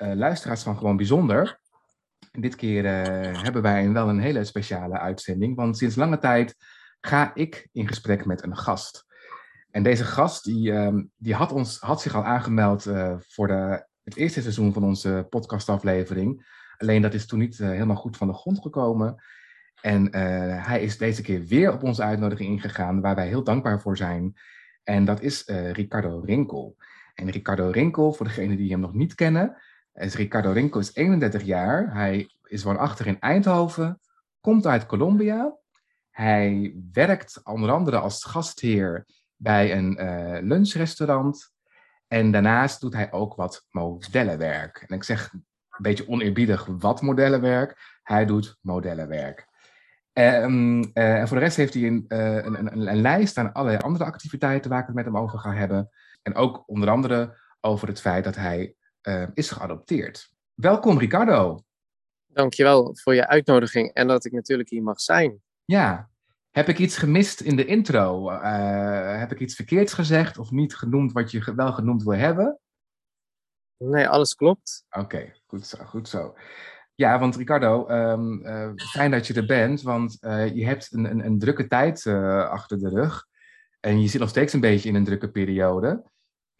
luisteraars van Gewoon Bijzonder. Dit keer uh, hebben wij wel een hele speciale uitzending, want sinds lange tijd ga ik in gesprek met een gast. En deze gast die, uh, die had, ons, had zich al aangemeld voor de, het eerste seizoen van onze podcastaflevering. Alleen dat is toen niet helemaal goed van de grond gekomen. En hij is deze keer weer op onze uitnodiging ingegaan, waar wij heel dankbaar voor zijn. En dat is Ricardo Rinkel. En Ricardo Rinkel, voor degenen die hem nog niet kennen, Ricardo Rinkel is 31 jaar. Hij is woonachtig in Eindhoven, komt uit Colombia. Hij werkt onder andere als gastheer bij een uh, lunchrestaurant. En daarnaast doet hij ook wat modellenwerk. En ik zeg een beetje oneerbiedig wat modellenwerk. Hij doet modellenwerk. Um, uh, en voor de rest heeft hij een, uh, een, een, een, lijst aan allerlei andere activiteiten waar ik het met hem over ga hebben. En ook onder andere over het feit dat hij uh, is geadopteerd. Welkom Ricardo. Dankjewel voor je uitnodiging en dat ik natuurlijk hier mag zijn. Ja, heb ik iets gemist in de intro? Uh, heb ik iets verkeerds gezegd of niet genoemd wat je wel genoemd wil hebben? Nee, alles klopt. Oké, okay, goed zo, goed zo. Ja, want Ricardo, um, uh, fijn dat je er bent, want uh, je hebt een, een, een drukke tijd achter de rug. En je zit nog steeds een beetje in een drukke periode.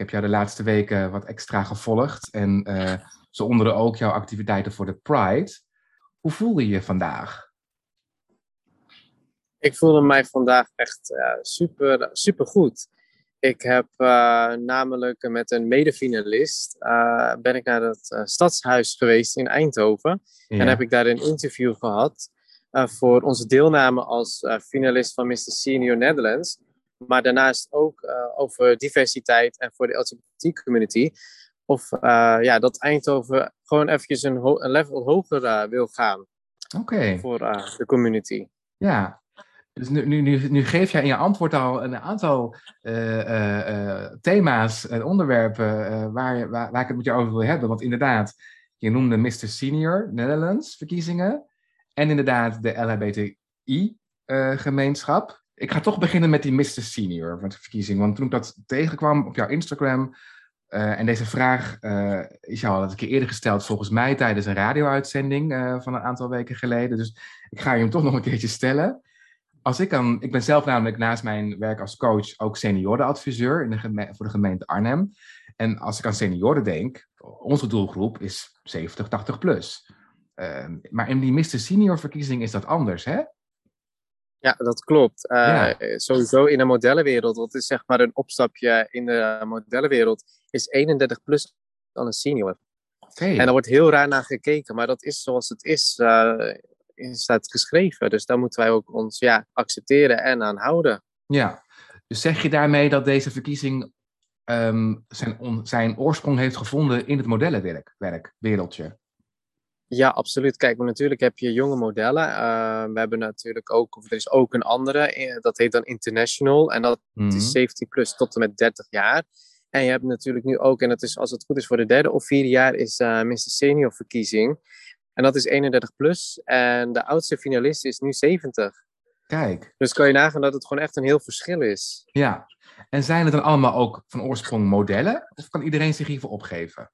Ik heb jou de laatste weken wat extra gevolgd. En uh, zo onder ook jouw activiteiten voor de Pride. Hoe voelde je je vandaag? Ik voelde mij vandaag echt uh, super, super goed. Ik heb uh, namelijk met een medefinalist ben ik naar het stadshuis geweest in Eindhoven. Ja. En heb ik daar een interview gehad voor onze deelname als finalist van Mr. Senior Netherlands maar daarnaast ook uh, over diversiteit en voor de LGBT-community. Of uh, ja, dat Eindhoven gewoon eventjes een, een level hoger uh, wil gaan. Voor de community. Ja, dus nu, nu, nu, nu, geef jij in je antwoord al een aantal thema's en onderwerpen waar, waar, waar ik het met je over wil hebben. Want inderdaad, je noemde Mr. Senior Netherlands verkiezingen. En inderdaad de LHBTI-gemeenschap ik ga toch beginnen met die Mr. Senior verkiezing. Want toen ik dat tegenkwam op jouw Instagram. Uh, en deze vraag uh, is jou al een keer eerder gesteld, volgens mij tijdens een radio-uitzending uh, van een aantal weken geleden. Dus ik ga je hem toch nog een keertje stellen. Als ik, dan, ik ben zelf namelijk naast mijn werk als coach ook seniorenadviseur in de voor de gemeente Arnhem. En als ik aan senioren denk, onze doelgroep is 70, 80 plus. Ehm, maar in die Mr. Senior verkiezing is dat anders, hè? Ja, dat klopt. Uh, ja. Sowieso in de modellenwereld, dat is zeg maar een opstapje in de modellenwereld, is 31 plus dan een senior. Okay. En daar wordt heel raar naar gekeken, maar dat is zoals het is, uh, staat geschreven. Dus daar moeten wij ook ons ja, accepteren en aan houden. Ja, dus zeg je daarmee dat deze verkiezing um, zijn, on, zijn oorsprong heeft gevonden in het modellenwerk, werk, wereldje? Ja, absoluut. Kijk, maar natuurlijk heb je jonge modellen. Uh, we hebben natuurlijk ook, of er is ook een andere, eh, dat heet dan International. En dat mm -hmm. is 17 plus tot en met 30 jaar. En je hebt natuurlijk nu ook, en dat is als het goed is voor de derde of vierde jaar, is uh, Mr. Senior verkiezing. En dat is 31 plus. En de oudste finalist is nu 70. Kijk. Dus kan je nagaan dat het gewoon echt een heel verschil is. Ja. En zijn het dan allemaal ook van oorsprong modellen? Of kan iedereen zich hiervoor opgeven?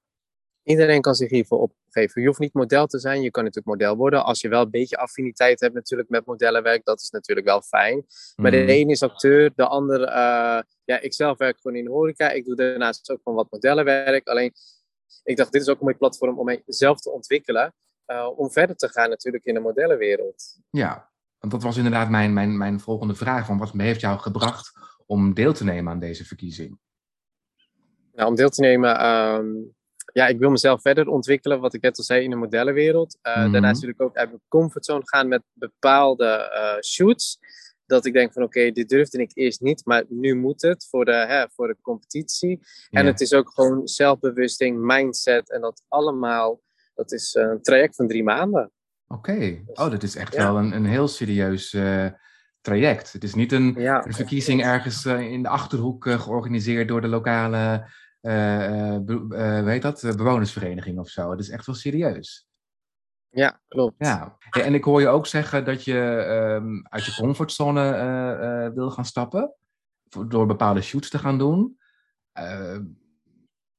Iedereen kan zich hiervoor opgeven. Je hoeft niet model te zijn, je kan natuurlijk model worden. Als je wel een beetje affiniteit hebt natuurlijk met modellenwerk, dat is natuurlijk wel fijn. Maar de mhm. een is acteur, de ander, uh, ja, ik zelf werk gewoon in de horeca. Ik doe daarnaast ook gewoon wat modellenwerk. Alleen, ik dacht, dit is ook een mooi platform om mijzelf te ontwikkelen. Uh, om verder te gaan natuurlijk in de modellenwereld. Ja, want dat was inderdaad mijn, mijn, mijn volgende vraag. Van wat heeft jou gebracht om deel te nemen aan deze verkiezing? Nou, om deel te nemen... Um, ja, ik wil mezelf verder ontwikkelen, wat ik net al zei, in de modellenwereld. Uh, mm -hmm. Daarnaast wil ik ook uit mijn comfortzone gaan met bepaalde uh, shoots. dat ik denk van oké, dit durfde ik eerst niet, maar nu moet het voor de, hè, voor de competitie. En het is ook gewoon zelfbewusting, mindset en dat allemaal. Dat is een traject van drie maanden. Oké. Oh, dat is echt Ja. wel een, een heel serieus eh, traject. Het is niet een, Ja, een verkiezing ergens eh, in de achterhoek eh, georganiseerd door de lokale, eh, eh, be- eh, hoe heet dat, Eh, bewonersvereniging of zo. Het is echt wel serieus. ja klopt. Ja. En ik hoor je ook zeggen dat je ehm, uit je comfortzone eh, eh, wil gaan stappen. Door bepaalde shoots te gaan doen. Eh,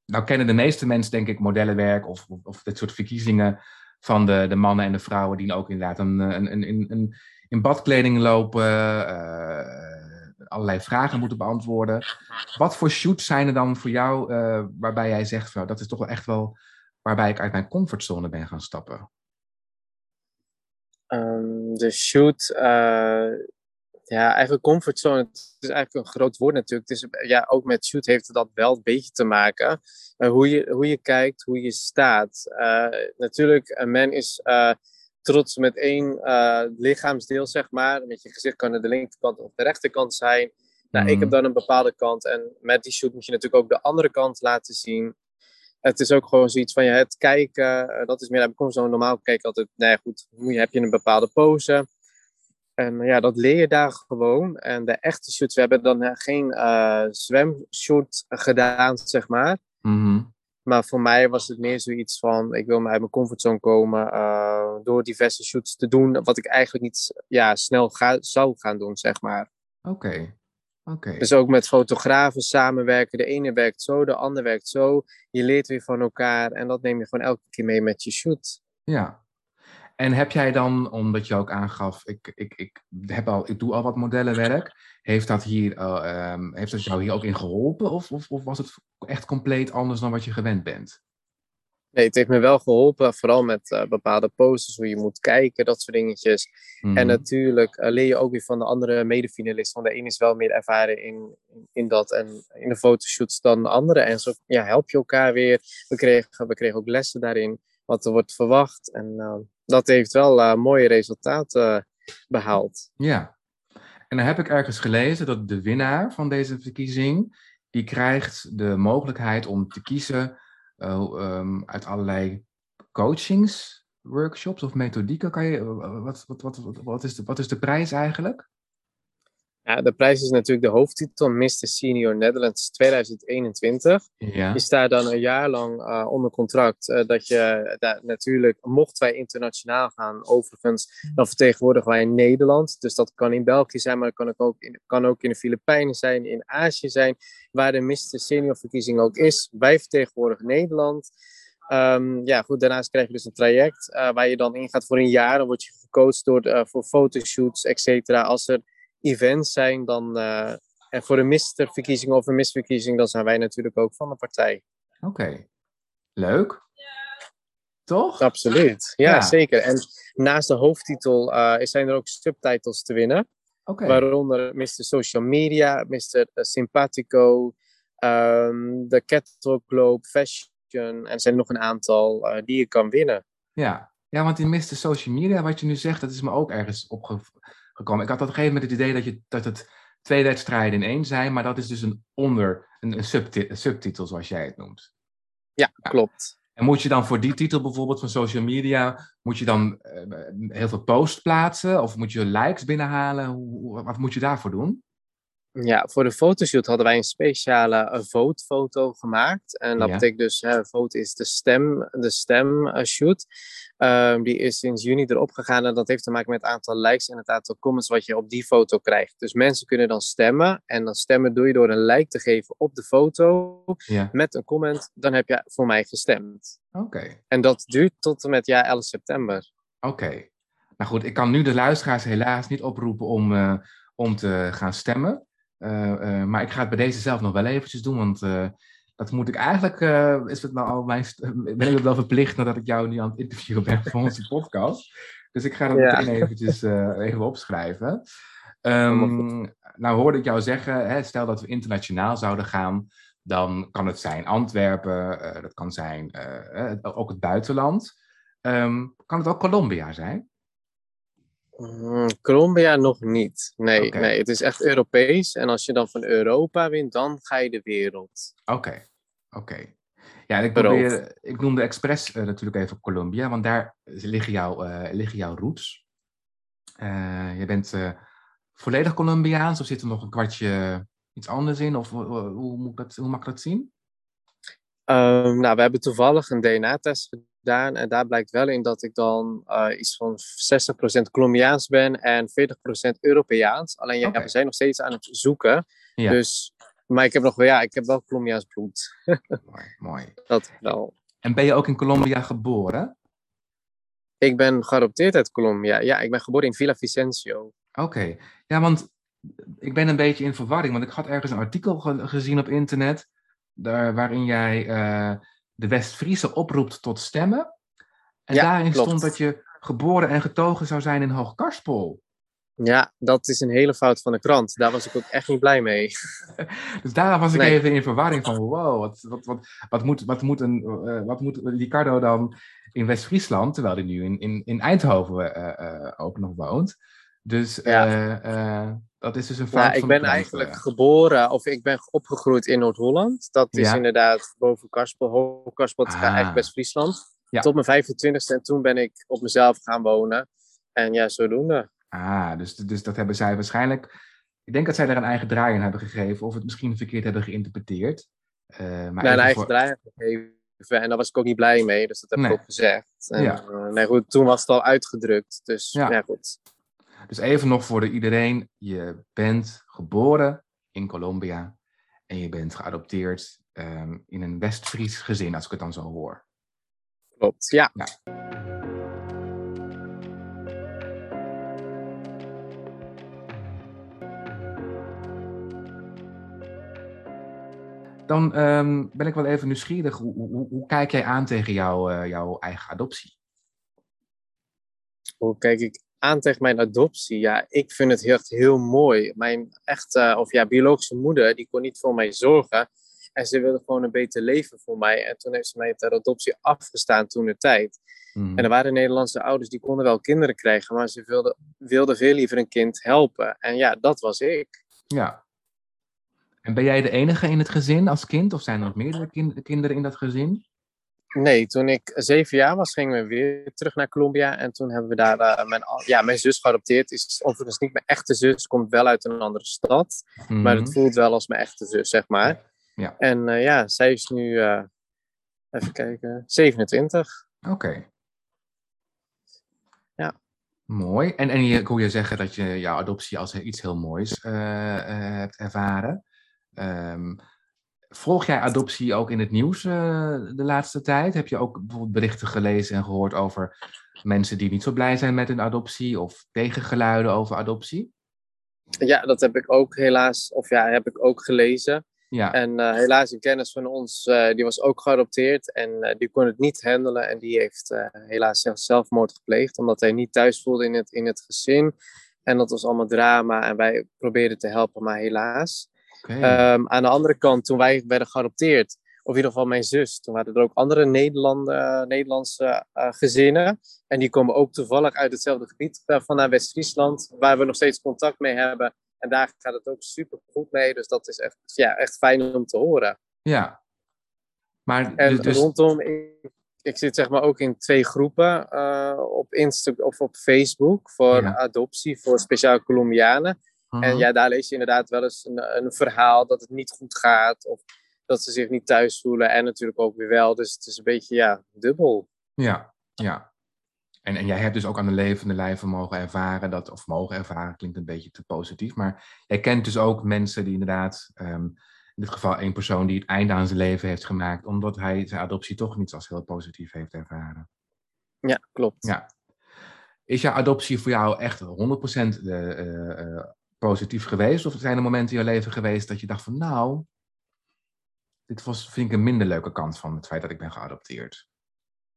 nou kennen de meeste mensen denk ik modellenwerk of, of, of dit soort verkiezingen van de, de mannen en de vrouwen die ook inderdaad een, een, een, in badkleding lopen, eh, allerlei vragen moeten beantwoorden. Wat voor shoots zijn er dan voor jou eh, waarbij jij zegt, van, dat is toch wel echt wel waarbij ik uit mijn comfortzone ben gaan stappen? Ehm, de shoot, eh, ja, eigenlijk comfortzone, het is eigenlijk een groot woord natuurlijk. Het is, ja, ook met shoot heeft het dat wel een beetje te maken. Eh, hoe, je, hoe je kijkt, hoe je staat. Natuurlijk, een man is trots met één eh, lichaamsdeel, zeg maar. Met je gezicht kan het de linkerkant of de rechterkant zijn. Nou, ik Mhm. heb dan een bepaalde kant. En met die shoot moet je natuurlijk ook de andere kant laten zien. Het is ook gewoon zoiets van ja, het kijken. eh, dat is meer, ik kom zo normaal kijk altijd. Nee, goed, moet je, heb je een bepaalde pose. En ja, dat leer je daar gewoon. En de echte shoots, we hebben dan eh, geen eh zwemshoot gedaan, zeg maar. Mhm. Maar voor mij was het meer zoiets van, ik wil maar uit mijn comfortzone komen eh, door diverse shoots te doen, wat ik eigenlijk niet ja, snel ga, zou gaan doen, zeg maar. Oké. Oké. Dus ook met fotografen samenwerken. De ene werkt zo, de ander werkt zo. Je leert weer van elkaar en dat neem je gewoon elke keer mee met je shoot. Ja. En heb jij dan, omdat je ook aangaf, ik, ik, ik, heb al, ik doe al wat modellenwerk, heeft dat, hier, eh, ehm, heeft dat jou hier ook in geholpen? Of, of, of was het echt compleet anders dan wat je gewend bent? Nee, het heeft me wel geholpen, vooral met eh, bepaalde poses, hoe je moet kijken, dat soort dingetjes. Mhm. En natuurlijk eh, leer je ook weer van de andere medefinalisten. Want de een is wel meer ervaren in, in dat en in de fotoshoots dan de andere. En zo ja, help je elkaar weer. We kregen, we kregen ook lessen daarin, wat er wordt verwacht. En eh, dat heeft wel eh, mooie resultaten eh, behaald. Ja. En dan heb ik ergens gelezen dat de winnaar van deze verkiezing, die krijgt de mogelijkheid om te kiezen eh, ehm, uit allerlei coachings, workshops of methodieken. Kan je, wat, wat, wat, wat, is de, wat is de prijs eigenlijk? Ja, de prijs is natuurlijk de hoofdtitel Mr. Senior Netherlands 2021. Ja. Je staat dan een jaar lang eh, onder contract. eh, dat je daar natuurlijk, mochten wij internationaal gaan, overigens, dan vertegenwoordigen wij Nederland. Dus dat kan in België zijn, maar dat kan ook in, kan ook in de Filipijnen zijn, in Azië zijn, waar de Mr. Senior verkiezing ook is. Wij vertegenwoordigen Nederland. Ehm, ja, goed, daarnaast krijg je dus een traject eh, waar je dan ingaat voor een jaar. Dan word je gecoacht door, eh, voor fotoshoots, et cetera. Als er events zijn, dan eh, en voor een Mr-verkiezing of een misverkiezing, dan zijn wij natuurlijk ook van de partij. Oké. Leuk. Toch? Absoluut. Ja, Ja. zeker. En naast de hoofdtitel eh, zijn er ook subtitles te winnen. Waaronder Mr. Social Media, Mr. Simpatico, ehm, de Catwalk Globe, Fashion. En er zijn nog een aantal eh, die je kan winnen. Ja. ja, want in Mr. Social Media, wat je nu zegt, dat is me ook ergens Ik had op een gegeven moment het idee dat, je, dat het twee wedstrijden in één zijn, maar dat is dus een onder, een, een, subti- een subtitel zoals jij het noemt. Ja, klopt. En moet je dan voor die titel bijvoorbeeld van social media, moet je dan eh, heel veel posts plaatsen of moet je likes binnenhalen? Hoe, wat moet je daarvoor doen? Ja, voor de fotoshoot hadden wij een speciale eh, vote-foto gemaakt. En dat Ja. betekent dus, hè, vote is de stem, de stem-shoot. Ehm, die is sinds juni erop gegaan en dat heeft te maken met het aantal likes en het aantal comments wat je op die foto krijgt. Dus mensen kunnen dan stemmen en dan stemmen doe je door een like te geven op de foto Ja, met een comment. Dan heb je voor mij gestemd. oké. En dat duurt tot en met ja, 11 september. Oké. Nou goed, ik kan nu de luisteraars helaas niet oproepen om, eh, om te gaan stemmen. Eh, eh, maar ik ga het bij deze zelf nog wel eventjes doen, want eh, dat moet ik eigenlijk, is het nou al mijn, ben ik het wel verplicht nadat ik jou nu aan het interviewen ben voor onze podcast. Dus ik ga dat Ja. meteen eventjes even opschrijven. Ehm, nou hoorde ik jou zeggen, hè, stel dat we internationaal zouden gaan, dan kan het zijn Antwerpen, dat kan zijn ook het buitenland. Ehm, kan het ook Colombia zijn? Mm, Colombia nog niet. Nee, nee, het is echt Europees. En als je dan van Europa wint, dan ga je de wereld. Oké, oké. Ja, ik, probeer, ik noemde expres eh, natuurlijk even Colombia, want daar liggen, jouw eh, liggen jouw roots. Eh, je bent volledig Colombiaans of zit er nog een kwartje iets anders in? Of hoe, moet dat, hoe mag ik dat zien? Ehm, nou, we hebben toevallig een DNA-test gedaan. En daar blijkt wel in dat ik dan eh, iets van 60% Colombiaans ben en 40% Europeaans. Alleen ja, we zijn nog steeds aan het zoeken. Ja. Dus, maar ik heb nog wel, ja, ik heb wel Colombiaans bloed. Mooi, mooi. Dat wel. En ben je ook in Colombia geboren? Ik ben geadopteerd uit Colombia. Ja, ik ben geboren in Villa Vicencio. Oké, ja, want ik ben een beetje in verwarring, want ik had ergens een artikel ge- gezien op internet daar, waarin jij eh, de West-Friese oproept tot stemmen. En Ja, daarin klopt. stond dat je geboren en getogen zou zijn in Hoogkarspel. Ja, dat is een hele fout van de krant. Daar was ik ook echt niet blij mee. Dus daar was ik Nee. even in verwarring van, wow, wat, wat, wat, wat, moet, wat, moet een, eh, wat moet Ricardo dan in West-Friesland, terwijl hij nu in, in, in Eindhoven eh, eh, ook nog woont. Dus Ja. eh, eh, dat is dus een fout Ja, ik ben eigenlijk eh. geboren, of ik ben opgegroeid in Noord-Holland. Dat is Ja. inderdaad boven Karspel, Hoog-Karspel, het is Ah. eigenlijk West-Friesland. Ja. Tot mijn 25ste en toen ben ik op mezelf gaan wonen. En ja, zodoende. Ah, dus, dus dat hebben zij waarschijnlijk. Ik denk dat zij daar een eigen draai in hebben gegeven, of het misschien verkeerd hebben geïnterpreteerd. Eh, maar Mijn even eigen voor- draai gegeven. En daar was ik ook niet blij mee, dus dat heb Nee. ik ook gezegd. En, Ja. nee, goed, toen was het al uitgedrukt. Dus Ja. ja, goed. Dus even nog voor de iedereen: je bent geboren in Colombia en je bent geadopteerd ehm, in een West-Fries gezin, als ik het dan zo hoor. Klopt, ja. Dan ehm, ben ik wel even nieuwsgierig. Hoe, hoe, hoe kijk jij aan tegen eh, jouw eigen adoptie? Hoe kijk ik aan tegen mijn adoptie? Ja, ik vind het echt heel mooi. Mijn echte, of ja, biologische moeder, die kon niet voor mij zorgen. En ze wilde gewoon een beter leven voor mij. En toen heeft ze mij ter adoptie afgestaan toen de tijd. Mhm. En er waren Nederlandse ouders die konden wel kinderen krijgen, maar ze wilden, wilden veel liever een kind helpen. En ja, dat was ik. Ja. En ben jij de enige in het gezin als kind, of zijn er nog meerdere kin- kinderen in dat gezin? Nee, toen ik zeven jaar was, gingen we weer terug naar Colombia. En toen hebben we daar eh, mijn, ja, mijn zus geadopteerd. Is overigens niet mijn echte zus, komt wel uit een andere stad. Maar Mhm. het voelt wel als mijn echte zus, zeg maar. Ja. En eh, ja, zij is nu, eh, even kijken, 27. Oké. Ja. Mooi. En, en je, ik hoor je zeggen dat je jouw adoptie als iets heel moois hebt ervaren. Ehm, volg jij adoptie ook in het nieuws eh, de laatste tijd? Heb je ook bijvoorbeeld berichten gelezen en gehoord over mensen die niet zo blij zijn met hun adoptie of tegengeluiden over adoptie? Ja, dat heb ik ook helaas, of ja, heb ik ook gelezen. Ja, En eh, helaas een kennis van ons, eh, die was ook geadopteerd en die kon het niet handelen. En die heeft helaas zelf- zelfmoord gepleegd, omdat hij niet thuis voelde in het, in het gezin. En dat was allemaal drama en wij probeerden te helpen, maar helaas. Ehm, aan de andere kant, toen wij werden geadopteerd, of in ieder geval mijn zus, toen waren er ook andere Nederlanden, Nederlandse eh, gezinnen. En die komen ook toevallig uit hetzelfde gebied eh, van naar West-Friesland, waar we nog steeds contact mee hebben. En daar gaat het ook super goed mee. Dus dat is echt, ja, echt fijn om te horen. ja. Maar En dus, dus, rondom, ik, ik zit zeg maar ook in twee groepen eh, op Instagram of op Facebook voor Ja. adoptie voor speciaal Colombianen. En Mhm. ja, daar lees je inderdaad wel eens een, een verhaal dat het niet goed gaat. Of dat ze zich niet thuis voelen. En natuurlijk ook weer wel. Dus het is een beetje, ja, dubbel. Ja, ja. En, en jij hebt dus ook aan de levende lijve mogen ervaren dat, of mogen ervaren, klinkt een beetje te positief, maar jij kent dus ook mensen die inderdaad, ehm, in dit geval één persoon die het einde aan zijn leven heeft gemaakt, omdat hij zijn adoptie toch niet als heel positief heeft ervaren. Ja, klopt. Ja. Is jouw adoptie voor jou echt 100% eh, eh, eh, positief geweest? Of zijn er momenten in je leven geweest dat je dacht van, nou, dit was, vind ik een minder leuke kant van het feit dat ik ben geadopteerd?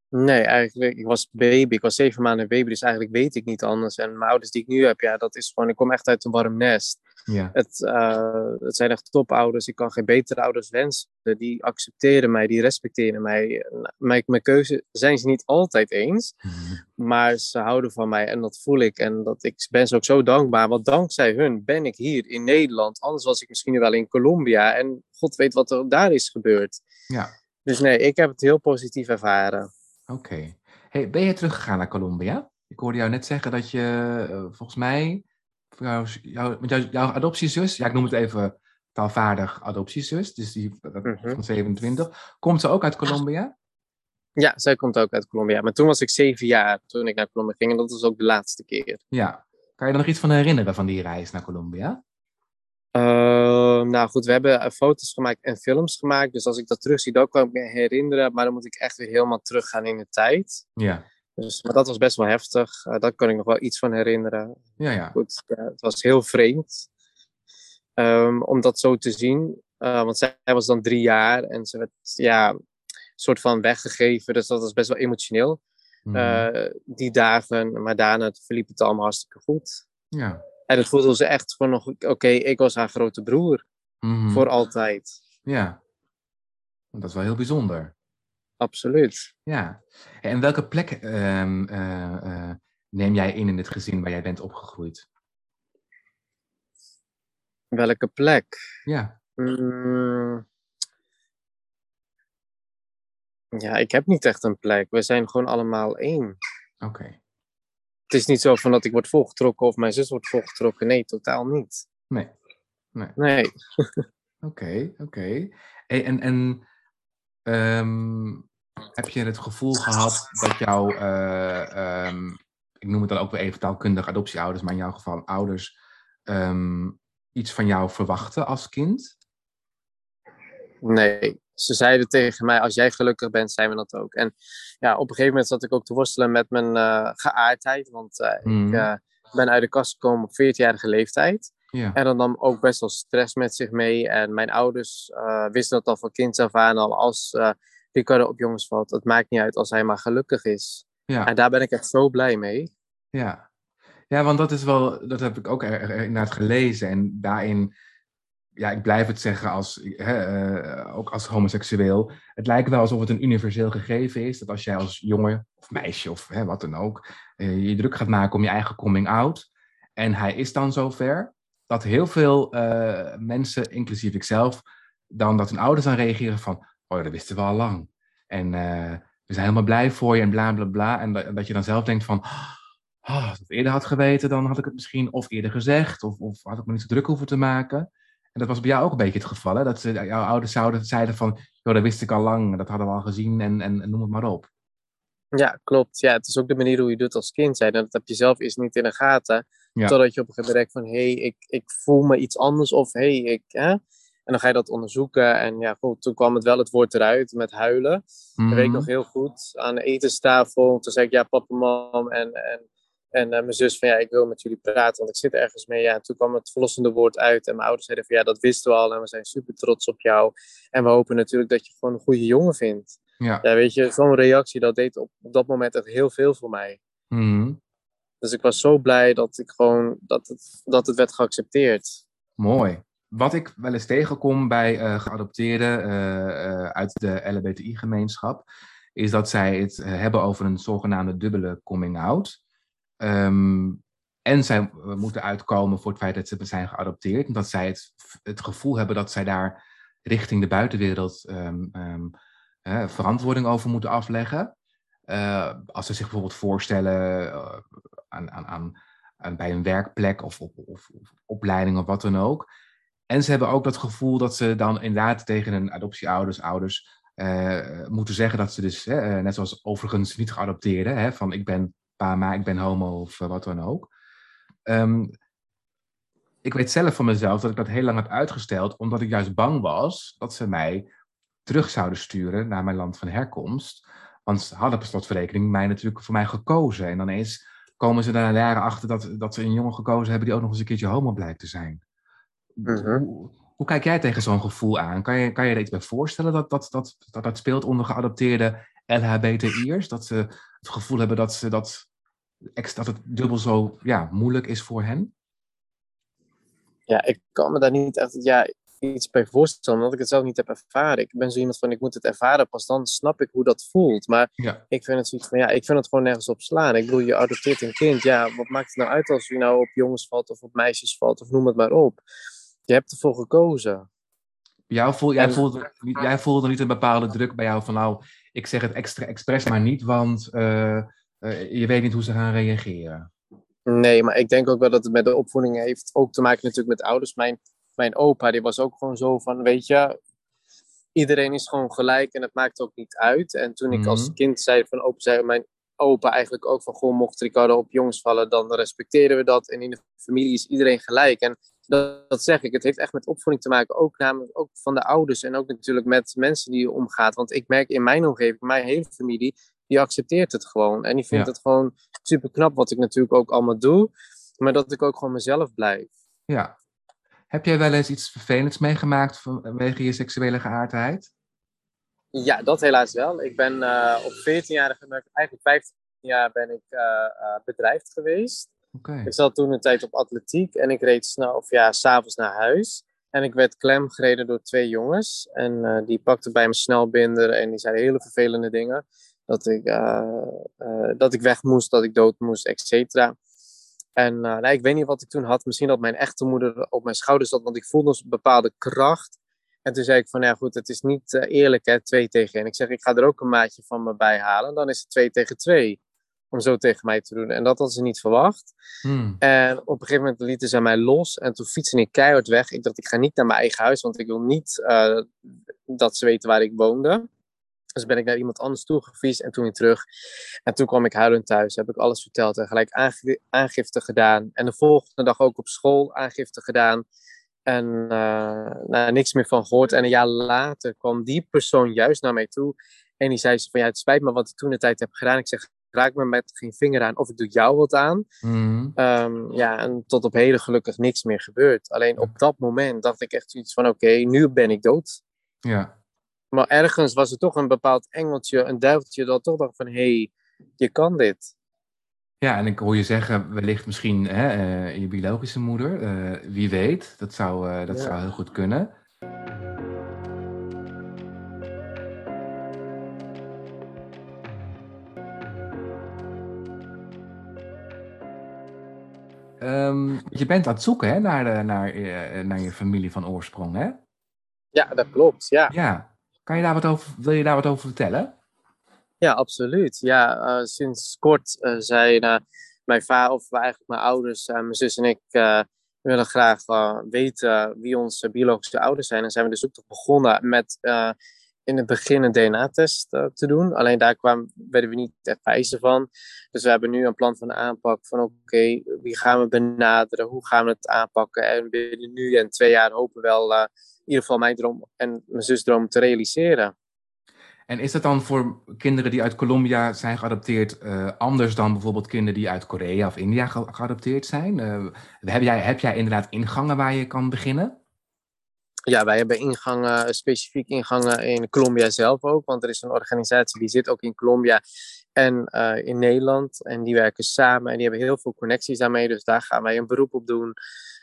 Nee, eigenlijk, ik was baby. Ik was zeven maanden baby. Dus eigenlijk weet ik niet anders. En mijn ouders die ik nu heb, ja, dat is gewoon, ik kom echt uit een warm nest. Ja. Het, uh, het zijn echt topouders. Ik kan geen betere ouders wensen. Die accepteren mij, die respecteren mij. Mijn, mijn keuze zijn ze niet altijd eens. Maar ze houden van mij en dat voel ik. En dat, ik ben ze ook zo dankbaar. Want dankzij hun ben ik hier in Nederland. Anders was ik misschien wel in Colombia. En god weet wat er daar is gebeurd. Ja. Dus nee, ik heb het heel positief ervaren. Oké. Hey, ben je teruggegaan naar Colombia? Ik hoorde jou net zeggen dat je uh, volgens mij jouw, jouw, jouw, jouw adoptiezus, ja, ik noem het even taalvaardig adoptiezus, dus die Mhm. van 27, komt ze ook uit Colombia? Ja, zij komt ook uit Colombia. Maar toen was ik zeven jaar toen ik naar Colombia ging. En dat was ook de laatste keer. Ja. Kan je er nog iets van herinneren van die reis naar Colombia? Uh, nou goed, we hebben uh, foto's gemaakt en films gemaakt. Dus als ik dat terugzie, dan kan ik me herinneren. Maar dan moet ik echt weer helemaal teruggaan in de tijd. Ja. Dus, maar dat was best wel heftig. Uh, daar kan ik nog wel iets van herinneren. Ja, ja. Goed, ja, het was heel vreemd um, om dat zo te zien. Uh, want zij was dan drie jaar en ze werd ja, een soort van weggegeven. Dus dat was best wel emotioneel. Mhm. Uh, die dagen, maar daarna verliep het allemaal hartstikke goed. Ja. En het voelde ze echt van nog, oké, okay, ik was haar grote broer. Mhm. Voor altijd. Ja. Dat is wel heel bijzonder. Absoluut. Ja. En welke plek um, uh, neem jij in in het gezin waar jij bent opgegroeid? Welke plek? Ja. Mm. Ja, ik heb niet echt een plek. We zijn gewoon allemaal één. Oké. Okay. Het is niet zo van dat ik word volgetrokken of mijn zus wordt volgetrokken. Nee, totaal niet. Nee. Nee. Nee. Oké, oké. Okay. Hey, en en um, heb je het gevoel gehad dat jouw, uh, um, ik noem het dan ook weer even taalkundig adoptieouders, maar in jouw geval ouders, um, iets van jou verwachten als kind? Nee, ze zeiden tegen mij, als jij gelukkig bent, zijn we dat ook. En ja, op een gegeven moment zat ik ook te worstelen met mijn uh, geaardheid, want uh, Mhm. ik uh, ben uit de kast gekomen op 14-jarige leeftijd. Ja. En dan nam ook best wel stress met zich mee. En mijn ouders wisten dat al van kind af aan al. Als Ricardo op jongens valt, het maakt niet uit als hij maar gelukkig is. Ja. En daar ben ik echt zo blij mee. Ja. ja, want dat is wel, dat heb ik ook er, er, inderdaad gelezen. En daarin, ja, ik blijf het zeggen als, hè, uh, ook als homoseksueel. Het lijkt wel alsof het een universeel gegeven is. Dat als jij als jongen of meisje of hè, wat dan ook, uh, je druk gaat maken om je eigen coming out. En hij is dan zover dat heel veel uh, mensen, inclusief ikzelf, dan dat hun ouders aan reageren van, oh dat wisten we al lang. En uh, we zijn helemaal blij voor je en bla bla bla. En dat, dat je dan zelf denkt van, oh, als ik het eerder had geweten, dan had ik het misschien of eerder gezegd, of, of had ik me niet zo druk hoeven te maken. En dat was bij jou ook een beetje het geval, hè? dat ze, jouw ouders zouden, zeiden van, joh, dat wist ik al lang, dat hadden we al gezien en, en, en noem het maar op. Ja, klopt. Ja, het is ook de manier hoe je doet als kind zijn. En dat heb je zelf eerst niet in de gaten. Ja. Totdat je op een gegeven moment denkt van... hé, hey, ik, ik voel me iets anders. Of hé, hey, ik... Hè? En dan ga je dat onderzoeken. En ja, goed, toen kwam het wel het woord eruit met huilen. Mhm. Dat weet ik nog heel goed. Aan de etenstafel. Toen zei ik, ja, papa, mam en, en, en uh, mijn zus van... ja, ik wil met jullie praten, want ik zit ergens mee. Ja, en toen kwam het verlossende woord uit. En mijn ouders zeiden van, ja, dat wisten we al. En we zijn super trots op jou. En we hopen natuurlijk dat je gewoon een goede jongen vindt. Ja. ja, weet je, zo'n reactie, dat deed op, op dat moment echt heel veel voor mij. Mm. Dus ik was zo blij dat ik gewoon, dat het, dat het werd geaccepteerd. Mooi. Wat ik wel eens tegenkom bij uh, geadopteerden uh, uh, uit de LHBTI-gemeenschap, is dat zij het hebben over een zogenaamde dubbele coming-out. Um, en zij moeten uitkomen voor het feit dat ze zijn geadopteerd. En dat zij het, het gevoel hebben dat zij daar richting de buitenwereld um, uh, verantwoording over moeten afleggen. Als ze zich bijvoorbeeld voorstellen aan, aan, aan, aan, bij een werkplek of, of, of, of, opleiding of wat dan ook. En ze hebben ook dat gevoel dat ze dan inderdaad tegen hun adoptieouders, ouders, uh, moeten zeggen dat ze dus, net zoals overigens niet geadopteerden, hè, van ik ben pama, ik ben homo of wat dan ook. Um, ik weet zelf van mezelf dat ik dat heel lang had uitgesteld, omdat ik juist bang was dat ze mij terug zouden sturen naar mijn land van herkomst. Want ze hadden per slotverrekening mij natuurlijk voor mij gekozen. En dan eens komen ze daar jaren achter dat, dat ze een jongen gekozen hebben die ook nog eens een keertje homo blijkt te zijn. Mhm. Hoe, hoe, kijk jij tegen zo'n gevoel aan? Kan je, kan je er iets bij voorstellen dat dat, dat, dat, dat speelt onder geadopteerde LHBTI'ers? Dat ze het gevoel hebben dat, ze dat, dat het dubbel zo ja, moeilijk is voor hen? Ja, ik kan me daar niet echt ja, iets bij voorstellen, omdat ik het zelf niet heb ervaren. Ik ben zo iemand van, ik moet het ervaren, pas dan snap ik hoe dat voelt. Maar Ja. ik vind het zoiets van, ja, ik vind het gewoon nergens op slaan. Ik bedoel, je adopteert een kind. Ja, wat maakt het nou uit als je nou op jongens valt of op meisjes valt of noem het maar op. Je hebt ervoor gekozen. Jou voel, jij, En- voelde, niet- jij voelde niet een bepaalde druk bij jou van nou, ik zeg het extra expres maar niet, want eh, eh, je weet niet hoe ze gaan reageren. Nee, maar ik denk ook wel dat het met de opvoeding heeft ook te maken natuurlijk met ouders. Mijn, mijn opa, die was ook gewoon zo van, weet je, iedereen is gewoon gelijk en het maakt ook niet uit. En toen ik als Mhm. kind zei van opa, zei mijn opa eigenlijk ook van, goh, mocht Ricardo op jongens vallen, dan respecteren we dat. En in de familie is iedereen gelijk. En dat, dat zeg ik, het heeft echt met opvoeding te maken, ook namelijk ook van de ouders en ook natuurlijk met mensen die je omgaat. Want ik merk in mijn omgeving, mijn hele familie, die accepteert het gewoon. En die vindt Ja. het gewoon super knap wat ik natuurlijk ook allemaal doe. Maar dat ik ook gewoon mezelf blijf. Ja. Heb jij wel eens iets vervelends meegemaakt vanwege je seksuele geaardheid? Ja, dat helaas wel. Ik ben eh, op 14-jarige, maar eigenlijk 15 jaar ben ik eh, bedrijfd geweest. Ik zat toen een tijd op atletiek en ik reed snel, of ja, s'avonds naar huis. En ik werd klemgereden door twee jongens. En eh, die pakten bij me snelbinder en die zeiden hele vervelende dingen. Dat ik, eh, eh, dat ik weg moest, dat ik dood moest, et cetera. En nou, ik weet niet wat ik toen had. Misschien dat mijn echte moeder op mijn schouders zat, want ik voelde een bepaalde kracht. En toen zei ik van, ja goed, het is niet eerlijk hè, twee tegen één. Ik zeg, ik ga er ook een maatje van me bij halen. Dan is het twee tegen twee. Om zo tegen mij te doen. En dat hadden ze niet verwacht. Hmm. En op een gegeven moment lieten ze mij los. En toen fietste ik keihard weg. Ik dacht, ik ga niet naar mijn eigen huis. Want ik wil niet eh, dat ze weten waar ik woonde. Dus ben ik naar iemand anders toe gefietst en toen weer terug. En toen kwam ik huilend thuis. Heb ik alles verteld en gelijk aangifte gedaan. En de volgende dag ook op school aangifte gedaan. En eh, nou, niks meer van gehoord. En een jaar later kwam die persoon juist naar mij toe. En die zei ze van ja, het spijt me wat ik toen de tijd heb gedaan. Ik zeg, raak me met geen vinger aan of ik doe jou wat aan. Hmm. Ehm, ja, en tot op heden gelukkig niks meer gebeurd. Alleen op dat moment dacht ik echt zoiets van oké, nu ben ik dood. Ja. Maar ergens was er toch een bepaald engeltje, een duiveltje dat toch dacht van hé, hey, je kan dit. ja, en ik hoor je zeggen, wellicht misschien hè, eh, je biologische moeder. eh, wie weet, dat zou, eh, dat Ja. zou heel goed kunnen. Ehm, je bent aan het zoeken hè, naar, de, naar, eh, naar je familie van oorsprong, hè? Ja, dat klopt. Ja, Ja. Kan je daar wat over, wil je daar wat over vertellen? ja absoluut. Ja, eh, sinds kort eh, zijn eh, mijn vader, of eigenlijk mijn ouders, eh, mijn zus en ik, eh, willen graag eh, weten wie onze biologische ouders zijn. En zijn we de zoektocht begonnen met eh, in het begin een DNA-test eh, te doen. Alleen daar kwamen, werden we niet echt wijzer van. Dus we hebben nu een plan van aanpak van oké, wie gaan we benaderen? Hoe gaan we het aanpakken? En binnen nu en twee jaar hopen we wel eh, in ieder geval mijn droom en mijn zusdroom te realiseren. En is dat dan voor kinderen die uit Colombia zijn geadopteerd eh, anders dan bijvoorbeeld kinderen die uit Korea of India ge- geadopteerd zijn? Heb, jij, heb jij inderdaad ingangen waar je kan beginnen? Ja, wij hebben ingangen, specifiek ingangen in Colombia zelf ook. Want er is een organisatie die zit ook in Colombia en eh, in Nederland. En die werken samen en die hebben heel veel connecties daarmee. Dus daar gaan wij een beroep op doen.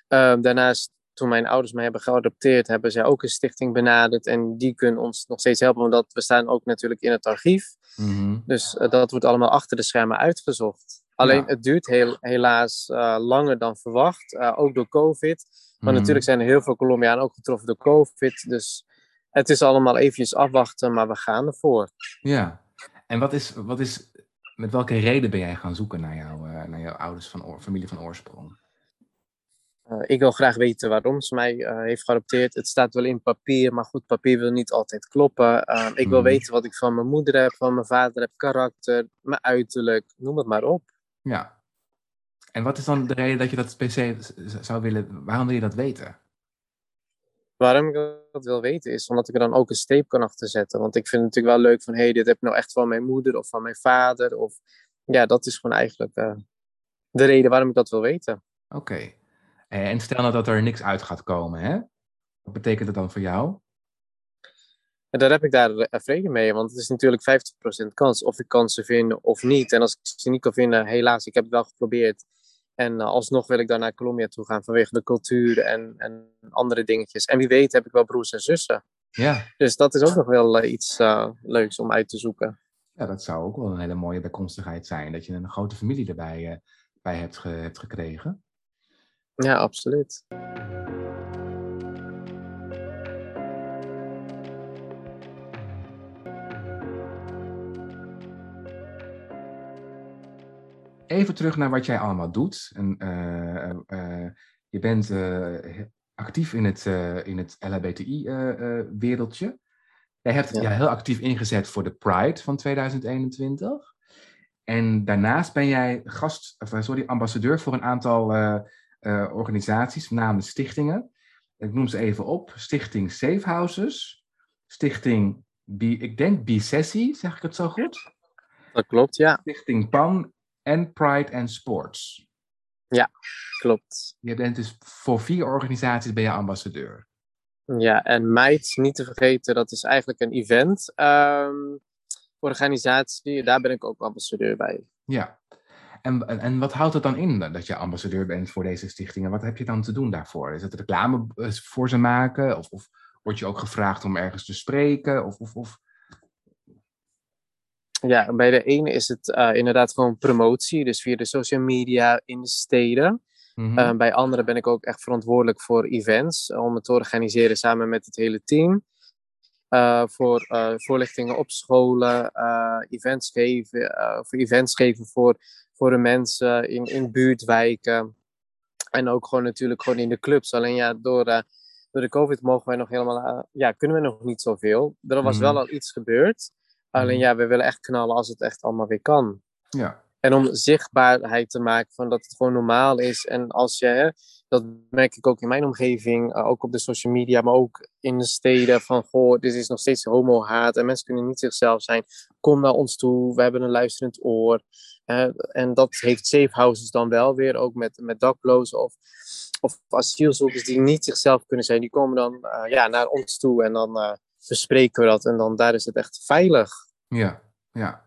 Ehm, daarnaast, toen mijn ouders mij hebben geadopteerd, hebben zij ook een stichting benaderd. En die kunnen ons nog steeds helpen, want we staan ook natuurlijk in het archief. Mhm. Dus eh, dat wordt allemaal achter de schermen uitgezocht. Alleen Ja. het duurt heel, helaas eh, langer dan verwacht, eh, ook door COVID. Maar Mhm. natuurlijk zijn er heel veel Colombianen ook getroffen door COVID. Dus het is allemaal eventjes afwachten, maar we gaan ervoor. Ja. En wat is, wat is, met welke reden ben jij gaan zoeken naar, jou, eh, naar jouw ouders van oor- familie van oorsprong? Eh, ik wil graag weten waarom ze mij eh, heeft geadopteerd. Het staat wel in papier, maar goed, papier wil niet altijd kloppen. Ik wil Mhm. weten wat ik van mijn moeder heb, van mijn vader heb, karakter, mijn uiterlijk, noem het maar op. Ja. En wat is dan de reden dat je dat z- zou willen, waarom wil je dat weten? Waarom ik dat wil weten is omdat ik er dan ook een streep kan achter zetten. Want ik vind het natuurlijk wel leuk van, hé, hey, dit heb ik nou echt van mijn moeder of van mijn vader. Of ja, dat is gewoon eigenlijk eh, de reden waarom ik dat wil weten. Oké. Eh, En stel nou dat er niks uit gaat komen, hè? Wat betekent dat dan voor jou? En daar heb ik daar eh, vrede mee, want het is natuurlijk 50% kans of ik kan ze vinden of niet. En als ik ze niet kan vinden, helaas, ik heb het wel geprobeerd. En alsnog wil ik dan naar Colombia toe gaan vanwege de cultuur en, en andere dingetjes. En wie weet heb ik wel broers en zussen. Ja. Dus dat is ook nog wel iets leuks om uit te zoeken. Ja, dat zou ook wel een hele mooie bijkomstigheid zijn. Dat je een grote familie erbij bij hebt, ge hebt gekregen. Ja, absoluut. Even terug naar wat jij allemaal doet. En, uh, uh, je bent actief in het, in het LHBTI-wereldje. jij hebt ja. je heel actief ingezet voor de Pride van 2021. En daarnaast ben jij gast, of, sorry, ambassadeur voor een aantal organisaties, met name stichtingen. Ik noem ze even op. Stichting Safe Houses. Stichting, B, ik denk Bisessi, zeg ik het zo goed? Dat klopt, ja. Stichting PAN en Pride and Sports. Ja, klopt. Je bent dus voor vier organisaties ben je ambassadeur. Ja, en MIT, niet te vergeten, dat is eigenlijk een event um, organisatie. Daar ben ik ook ambassadeur bij. Ja. En, en, en, wat houdt het dan in dat je ambassadeur bent voor deze stichtingen? Wat heb je dan te doen daarvoor? Is het reclame eh, voor ze maken? Of, of word je ook gevraagd om ergens te spreken? Of, of, of ja, bij de ene is het uh, inderdaad gewoon promotie, dus via de social media in de steden. Mm -hmm. uh, bij andere ben ik ook echt verantwoordelijk voor events, om het te organiseren samen met het hele team. Uh, voor voorlichtingen op scholen, events geven, voor events geven voor, voor de mensen in, in buurtwijken. En ook gewoon natuurlijk gewoon in de clubs. Alleen ja, door, door de COVID mogen wij nog helemaal, ja, kunnen we nog niet zoveel. Er was -hmm. wel al iets gebeurd. Alleen Mhm. ja, we willen echt knallen als het echt allemaal weer kan. Ja. En om zichtbaarheid te maken van dat het gewoon normaal is. En als je, hè, dat merk ik ook in mijn omgeving, uh, ook op de social media, maar ook in de steden, van goh, dit is nog steeds homo-haat en mensen kunnen niet zichzelf zijn. Kom naar ons toe, we hebben een luisterend oor. Uh, en dat heeft safe houses dan wel weer, ook met, met daklozen of, of asielzoekers die niet zichzelf kunnen zijn. Die komen dan uh, ja, naar ons toe en dan bespreken we dat. En dan daar is het echt veilig. Ja, ja.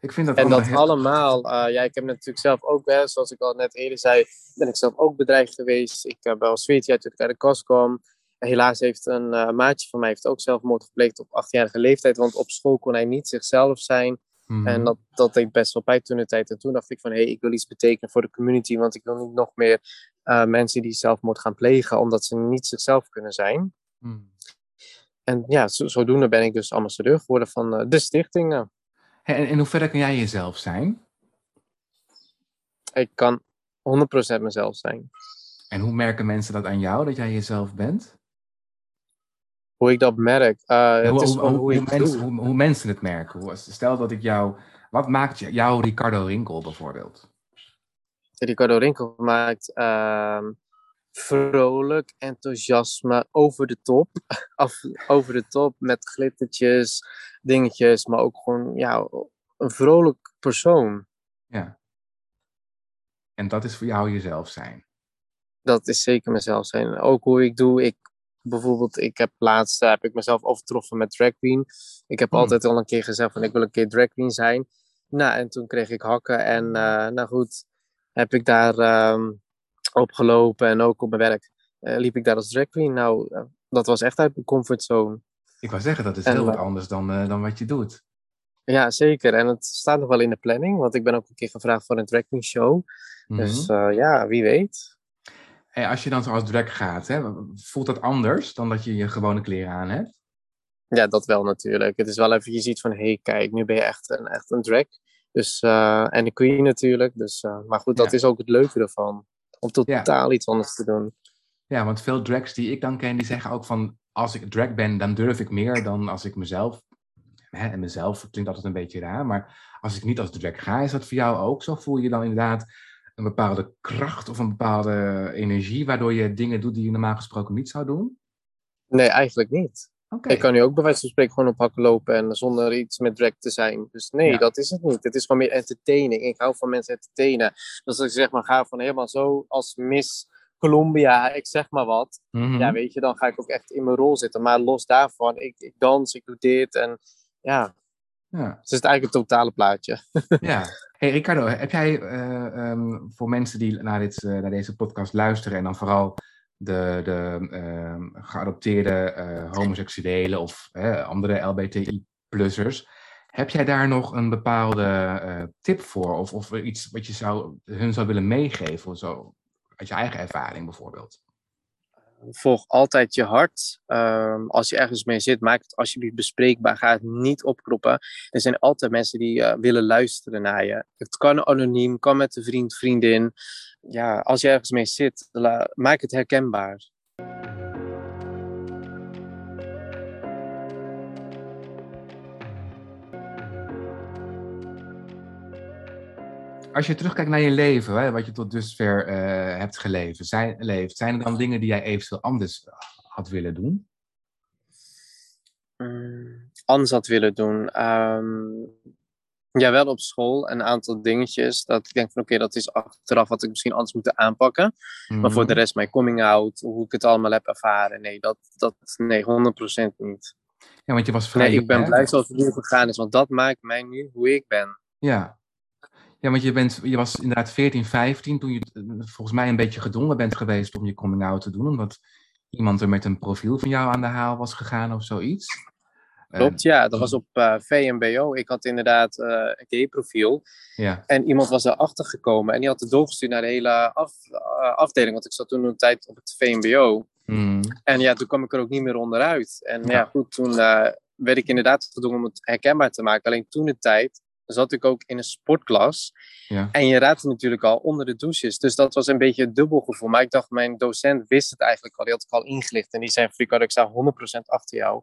Ik vind dat en dat heel... allemaal, uh, ja, ik heb natuurlijk zelf ook, hè, zoals ik al net eerder zei, ben ik zelf ook bedreigd geweest. Ik heb wel zweet uit toen ik uit de kast kwam. Helaas heeft een uh, maatje van mij heeft ook zelfmoord gepleegd op achtjarige leeftijd, want op school kon hij niet zichzelf zijn. Mhm. En dat, dat deed best wel pijn toen de tijd. En toen dacht ik van, hé, hey, ik wil iets betekenen voor de community, want ik wil niet nog meer uh, mensen die zelfmoord gaan plegen, omdat ze niet zichzelf kunnen zijn. Mm. En ja, zo, zodoende ben ik dus ambassadeur geworden van uh, de stichtingen. En in hoeverre kan jij jezelf zijn? Ik kan 100% mezelf zijn. En hoe merken mensen dat aan jou, dat jij jezelf bent? Hoe ik dat merk? Uh, hoe, mensen, hoe, mensen het merken. Stel dat ik jou... Wat maakt jou Ricardo Rinkel bijvoorbeeld? Ricardo Rinkel maakt... Uh, vrolijk, enthousiasme, over de top. Af, over de top met glittertjes, dingetjes, maar ook gewoon ja, een vrolijk persoon. Ja. En dat is voor jou jezelf zijn. Dat is zeker mezelf zijn. Ook hoe ik doe, ik bijvoorbeeld, ik heb laatst heb ik mezelf overtroffen met drag queen. Ik heb hmm. altijd al een keer gezegd van ik wil een keer drag queen zijn. Nou, en toen kreeg ik hakken en uh, nou goed, heb ik daar um, opgelopen en ook op mijn werk uh, liep ik daar als drag queen. Nou, uh, dat was echt uit mijn comfortzone. Ik wou zeggen, dat is heel wat anders dan, uh, dan wat je doet. Ja, zeker. En het staat nog wel in de planning, want ik ben ook een keer gevraagd voor een drag queen show. Mm -hmm. Dus ja, wie weet. Als je dan zo als drag gaat, hè, voelt dat anders dan dat je je gewone kleren aan hebt? Ja, dat wel natuurlijk. Het is wel even, je ziet van, hé, hey, kijk, nu ben je echt een, echt een drag. Dus, en de queen natuurlijk. Dus, maar goed, dat ja. is ook het leuke ervan om totaal ja. iets anders te doen. Ja, want veel drags die ik dan ken, die zeggen ook van... als ik drag ben, dan durf ik meer dan als ik mezelf... Hè, en mezelf klinkt altijd een beetje raar, maar als ik niet als drag ga, is dat voor jou ook zo? Voel je dan inderdaad een bepaalde kracht of een bepaalde energie... waardoor je dingen doet die je normaal gesproken niet zou doen? Nee, eigenlijk niet. Okay. Ik kan nu ook bij wijze van spreken gewoon op hakken lopen en zonder iets met drag te zijn. Dus nee, ja. dat is het niet. Het is gewoon meer entertaining. Ik hou van mensen entertainen. Dus als ik zeg maar ga van helemaal zo als Miss Colombia, ik zeg maar wat. Mhm. Ja, weet je, dan ga ik ook echt in mijn rol zitten. Maar los daarvan, ik, ik dans, ik doe dit en ja. Ja. Dus het is eigenlijk het totale plaatje. ja. Hey Ricardo, heb jij uh, um, voor mensen die naar, dit, uh, naar deze podcast luisteren en dan vooral de, de uh, geadopteerde uh, homoseksuelen of andere LBTI-plussers, heb jij daar nog een bepaalde tip voor? Of, of iets wat je zou, hun zou willen meegeven? Zo, uit je eigen ervaring bijvoorbeeld? Volg altijd je hart. Ehm, als je ergens mee zit, maak het alsjeblieft bespreekbaar. Ga het niet opkroppen. Er zijn altijd mensen die uh, willen luisteren naar je. Het kan anoniem, kan met een vriend, vriendin. Ja, als je ergens mee zit, maak het herkenbaar. Als je terugkijkt naar je leven, hè, wat je tot dusver uh, hebt geleefd, zijn, leeft, zijn er dan dingen die jij eventueel anders had willen doen? Mm, anders had willen doen. Um, ja, wel op school een aantal dingetjes. Dat ik denk van oké, dat is achteraf wat ik misschien anders moeten aanpakken. Maar voor de mhm. rest, mijn coming out, hoe ik het allemaal heb ervaren, nee, dat, dat nee, 100% niet. Ja, want je was vrij. Nee, ik ben blij zoals het nu gegaan is, want dat maakt mij nu hoe ik ben. Ja, ja, want je, bent, je was inderdaad 14, 15 toen je eh, volgens mij een beetje gedwongen bent geweest om je coming out te doen. Omdat iemand er met een profiel van jou aan de haal was gegaan of zoiets. Klopt, ja. Dat was op uh, eh, VMBO. Ik had inderdaad uh, een gay-profiel. Ja. En iemand was erachter gekomen en die had het doorgestuurd naar de hele af, afdeling. Want ik zat toen een tijd op het VMBO. Hmm. En ja, toen kwam ik er ook niet meer onderuit. En ja, ja goed, toen werd ik inderdaad gedwongen om het herkenbaar te maken. Alleen toen de tijd zat ik ook in een sportklas. Ja. En je raadt natuurlijk al onder de douches. Dus dat was een beetje een dubbel gevoel. Maar ik dacht, mijn docent wist het eigenlijk al. Die had ik al ingelicht. En die zei, Ricardo, ik sta 100% achter jou.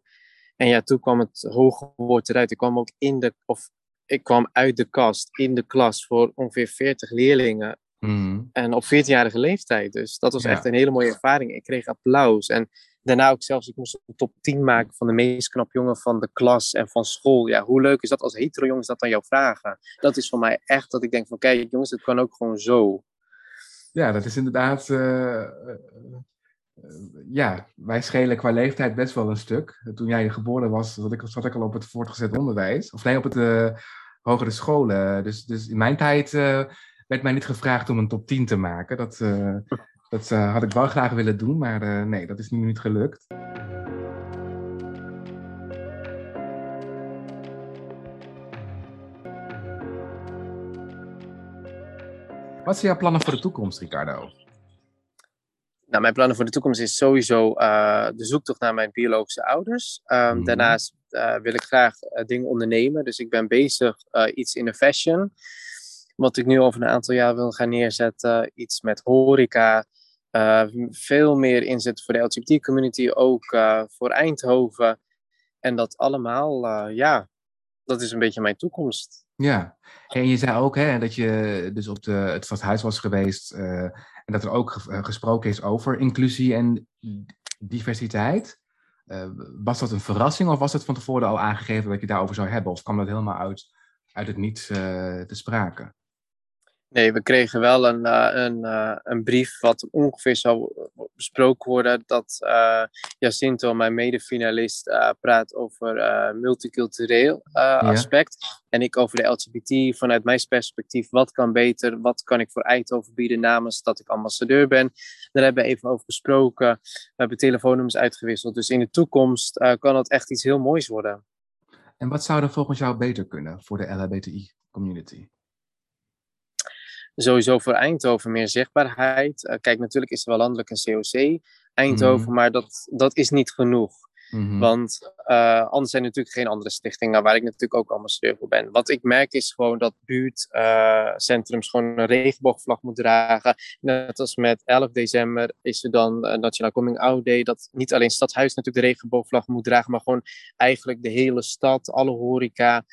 En ja, toen kwam het hoge woord eruit. Ik kwam ook in de, of ik kwam uit de kast, in de klas voor ongeveer 40 leerlingen. Mm. En op 14-jarige leeftijd. Dus dat was echt een hele mooie ervaring. Ik kreeg applaus. En daarna ook zelfs, ik moest een top 10 maken van de meest knap jongen van de klas en van school. Ja, hoe leuk is dat als hetero jongens dat aan jou vragen? Dat is voor mij echt dat ik denk van, kijk jongens, het kan ook gewoon zo. Ja, dat is inderdaad... Uh, uh, ja, wij schelen qua leeftijd best wel een stuk. Toen jij geboren was, zat ik, ik al op het voortgezet onderwijs. Of nee, op het uh, hogere scholen. Dus, dus in mijn tijd werd mij niet gevraagd om een top 10 te maken. Dat, dat uh, had ik wel graag willen doen, maar uh, nee, dat is nu niet gelukt. Wat zijn jouw plannen voor de toekomst, Ricardo? Nou, mijn plannen voor de toekomst is sowieso uh, de zoektocht naar mijn biologische ouders. Um, mm. Daarnaast wil ik graag dingen ondernemen. Dus ik ben bezig iets in de fashion. Wat ik nu over een aantal jaar wil gaan neerzetten. Iets met horeca. Uh, veel meer inzet voor de LGBT-community, ook uh, voor Eindhoven. En dat allemaal, uh, ja, dat is een beetje mijn toekomst. Ja, en je zei ook hè, dat je dus op de, het stadhuis was geweest en dat er ook gesproken is over inclusie en diversiteit. was dat een verrassing of was het van tevoren al aangegeven dat je daarover zou hebben? Of kwam dat helemaal uit, uit het niets te sprake? Nee, we kregen wel een, uh, een, uh, een brief wat ongeveer zou besproken worden. Dat uh, Jacinto, mijn medefinalist, praat over multicultureel aspect. En ik over de LGBT vanuit mijn perspectief. Wat kan beter? Wat kan ik voor Eindhoven bieden namens dat ik ambassadeur ben? Daar hebben we even over gesproken. We hebben telefoonnummers uitgewisseld. Dus in de toekomst kan dat echt iets heel moois worden. En wat zou er volgens jou beter kunnen voor de LHBTI-community? Sowieso voor Eindhoven meer zichtbaarheid. Uh, kijk, natuurlijk is er wel landelijk een COC Eindhoven, mhm. maar dat, dat is niet genoeg. Mhm. Want uh, anders zijn er natuurlijk geen andere stichtingen waar ik natuurlijk ook ambassadeur voor ben. Wat ik merk is gewoon dat buurtcentrums uh, gewoon een regenboogvlag moeten dragen. Net als met 11 december is er dan uh, Nationaal Coming Out Day. Dat niet alleen Stadhuis natuurlijk de regenboogvlag moet dragen, maar gewoon eigenlijk de hele stad, alle horeca.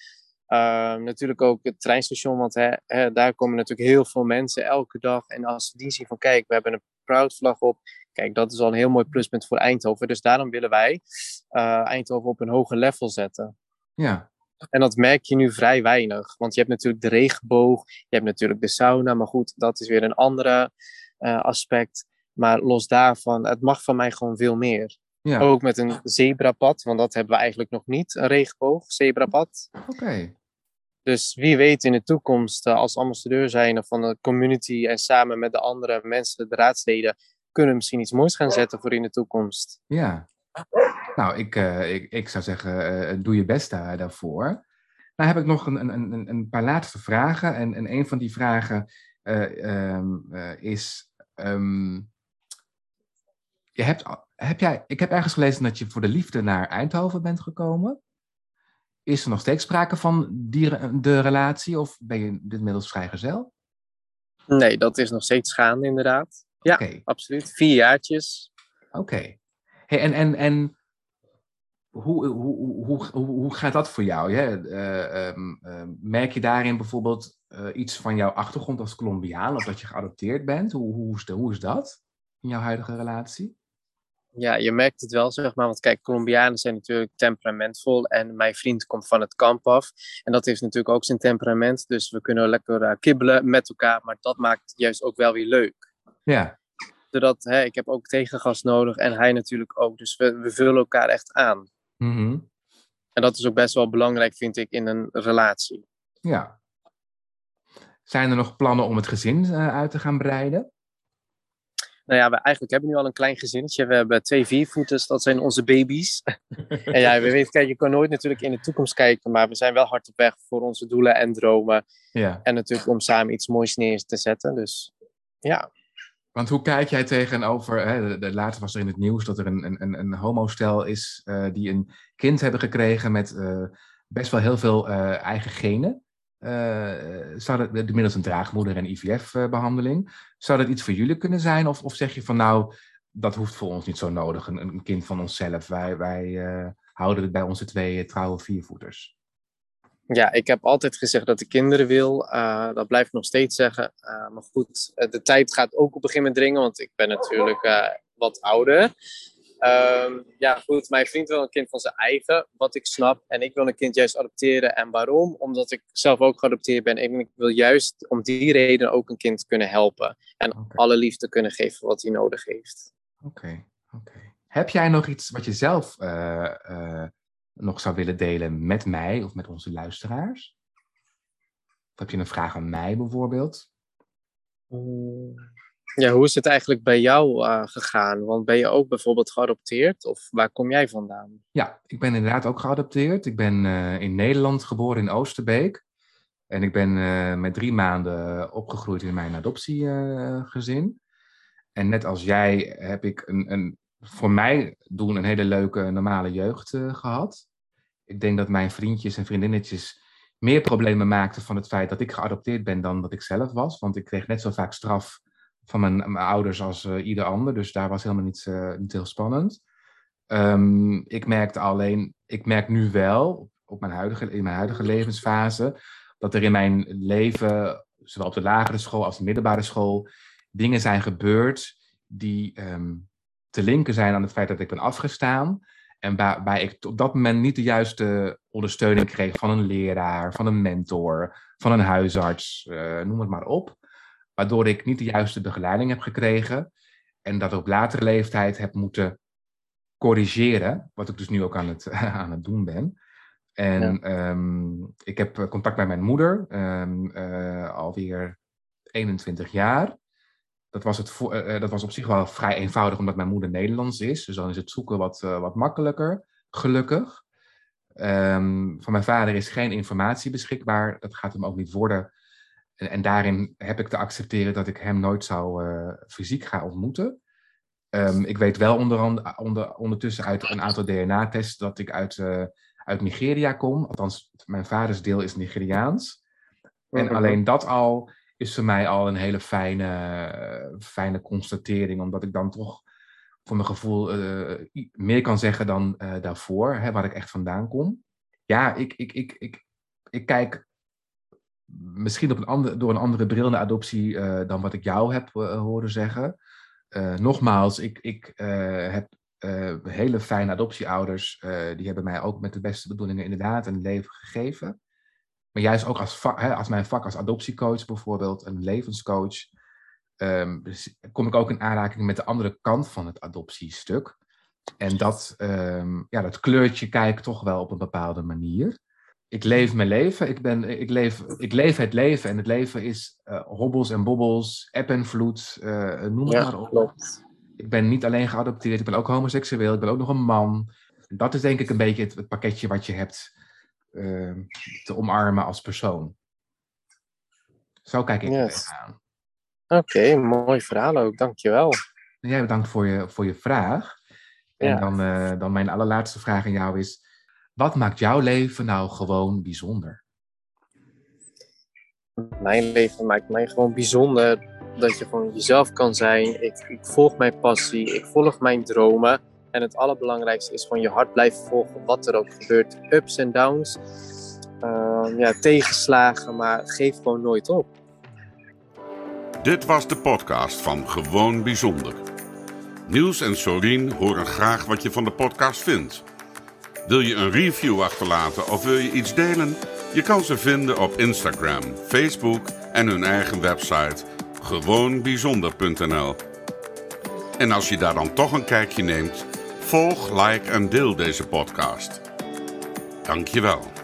Ehm, natuurlijk ook het treinstation, want hè, hè, daar komen natuurlijk heel veel mensen elke dag. En als ze die zien van, kijk, we hebben een proud vlag op. Kijk, dat is al een heel mooi pluspunt voor Eindhoven. Dus daarom willen wij uh, Eindhoven op een hoger level zetten. Ja. En dat merk je nu vrij weinig. Want je hebt natuurlijk de regenboog, je hebt natuurlijk de sauna. Maar goed, dat is weer een andere uh, aspect. Maar los daarvan, het mag van mij gewoon veel meer. Ja. Ook met een zebrapad, want dat hebben we eigenlijk nog niet, een regenboog, zebrapad. Oké. Dus wie weet in de toekomst, uh, als ambassadeur zijn van de community en samen met de andere mensen, de raadsleden, kunnen we misschien iets moois gaan zetten voor in de toekomst. Ja. Nou, ik, uh, ik, ik zou zeggen, uh, doe je best daar, daarvoor. Nou heb ik nog een, een, een, paar laatste vragen. En, en een van die vragen um, is... Um, je hebt, heb jij, ik heb ergens gelezen dat je voor de liefde naar Eindhoven bent gekomen. Is er nog steeds sprake van die, de relatie of ben je dit inmiddels vrijgezel? Nee, dat is nog steeds gaande inderdaad. Ja, absoluut. Vier jaartjes. Oké. Hey, en en, en hoe, hoe, hoe, hoe, hoe gaat dat voor jou? Uh, um, uh, merk je daarin bijvoorbeeld uh, iets van jouw achtergrond als Colombiaan of dat je geadopteerd bent? Hoe, hoe, is, de, hoe is dat in jouw huidige relatie? Ja, je merkt het wel, zeg maar. Want kijk, Colombianen zijn natuurlijk temperamentvol. En mijn vriend komt van het kamp af. En dat heeft natuurlijk ook zijn temperament. Dus we kunnen lekker uh, kibbelen met elkaar. Maar dat maakt juist ook wel weer leuk. Ja. Zodat, hè, ik heb ook tegengas nodig. En hij natuurlijk ook. Dus we, we vullen elkaar echt aan. Mm En dat is ook best wel belangrijk, vind ik, in een relatie. Ja. Zijn er nog plannen om het gezin uh, uit te gaan breiden? Nou ja, we eigenlijk hebben nu al een klein gezinnetje. We hebben twee viervoeters, dat zijn onze baby's. en ja, we weten, kijk, je kan nooit natuurlijk in de toekomst kijken, maar we zijn wel hard op weg voor onze doelen en dromen. Ja. En natuurlijk om samen iets moois neer te zetten. Dus ja. Want hoe kijk jij tegenover, hè, de, laatst was er in het nieuws dat er een, een, een homostel is uh, die een kind hebben gekregen met uh, best wel heel veel uh, eigen genen. Zou dat, middels een draagmoeder en IVF-behandeling. Zou dat iets voor jullie kunnen zijn? Of, of zeg je van nou, dat hoeft voor ons niet zo nodig, een, een kind van onszelf. Wij, wij houden het bij onze twee trouwe viervoeters. Ja, ik heb altijd gezegd dat ik kinderen wil. Dat blijf ik nog steeds zeggen. Maar goed, eh, de tijd gaat ook op een gegeven dringen, want ik ben natuurlijk wat ouder. Um, ja, goed, mijn vriend wil een kind van zijn eigen, wat ik snap. En ik wil een kind juist adopteren. En waarom? Omdat ik zelf ook geadopteerd ben. En ik wil juist om die reden ook een kind kunnen helpen. En okay. alle liefde kunnen geven wat hij nodig heeft. Oké, oké. Heb jij nog iets wat je zelf nog zou willen delen met mij of met onze luisteraars? Of heb je een vraag aan mij bijvoorbeeld? Ja, hoe is het eigenlijk bij jou uh, gegaan? Want ben je ook bijvoorbeeld geadopteerd of waar kom jij vandaan? Ja, ik ben inderdaad ook geadopteerd. Ik ben uh, in Nederland geboren in Oosterbeek. En ik ben uh, met drie maanden opgegroeid in mijn adoptiegezin. en net als jij heb ik een, een, voor mij doen een hele leuke normale jeugd gehad ik denk dat mijn vriendjes en vriendinnetjes meer problemen maakten van het feit dat ik geadopteerd ben dan dat ik zelf was. Want ik kreeg net zo vaak straf van mijn, ouders als uh, ieder ander. Dus daar was helemaal niet, uh, niet heel spannend. Um, ik merkte alleen, ik merk nu wel, op mijn huidige, in mijn huidige levensfase, dat er in mijn leven, zowel op de lagere school als de middelbare school, dingen zijn gebeurd die um, te linken zijn aan het feit dat ik ben afgestaan. En waarbij ik op dat moment niet de juiste ondersteuning kreeg van een leraar, van een mentor, van een huisarts, uh, noem het maar op. Waardoor ik niet de juiste begeleiding heb gekregen. En dat op latere leeftijd heb moeten corrigeren. Wat ik dus nu ook aan het, aan het doen ben. En ja. um, ik heb contact met mijn moeder, um, uh, alweer 21 jaar dat was, het uh, dat was op zich wel vrij eenvoudig, omdat mijn moeder Nederlands is. Dus dan is het zoeken wat, uh, wat makkelijker, gelukkig. Um, van mijn vader is geen informatie beschikbaar. Dat gaat hem ook niet worden. En, en daarin heb ik te accepteren dat ik hem nooit zou uh, fysiek gaan ontmoeten. Um, ik weet wel onder, onder, ondertussen uit een aantal DNA-tests dat ik uit, uit Nigeria kom. Althans, mijn vaders deel is Nigeriaans. En mhm. alleen dat al is voor mij al een hele fijne, fijne constatering, omdat ik dan toch voor mijn gevoel uh, meer kan zeggen dan uh, daarvoor, hè, waar ik echt vandaan kom. Ja, ik, ik, ik, ik, ik kijk misschien op een door een andere bril naar adoptie uh, dan wat ik jou heb horen zeggen. nogmaals, ik, ik heb hele fijne adoptieouders. die hebben mij ook met de beste bedoelingen inderdaad een leven gegeven. Maar juist ook als, hè, als mijn vak als adoptiecoach bijvoorbeeld, een levenscoach, um, kom ik ook in aanraking met de andere kant van het adoptiestuk. En dat, ehm, ja, dat kleurtje kijkt toch wel op een bepaalde manier. Ik leef mijn leven. Ik, ben, ik, leef, ik leef het leven. En het leven is uh, hobbels en bobbels, eb en vloed, uh, noem het maar op. Klopt. Ik ben niet alleen geadopteerd, ik ben ook homoseksueel, ik ben ook nog een man. Dat is denk ik een beetje het, het pakketje wat je hebt uh, te omarmen als persoon. Zo kijk ik yes. er aan. Oké, okay, mooi verhaal ook, dankjewel. En jij bedankt voor je, voor je vraag. En dan, uh, dan mijn allerlaatste vraag aan jou is: wat maakt jouw leven nou gewoon bijzonder? Mijn leven maakt mij gewoon bijzonder dat je gewoon jezelf kan zijn. Ik, ik volg mijn passie, ik volg mijn dromen. En het allerbelangrijkste is gewoon je hart blijven volgen, wat er ook gebeurt. Ups en downs, uh, ja, tegenslagen, maar geef gewoon nooit op. Dit was de podcast van Gewoon Bijzonder. Niels en Sorien horen graag wat je van de podcast vindt. Wil je een review achterlaten of wil je iets delen? Je kan ze vinden op Instagram, Facebook en hun eigen website gewoonbijzonder.nl. En als je daar dan toch een kijkje neemt, volg, like en deel deze podcast. Dankjewel.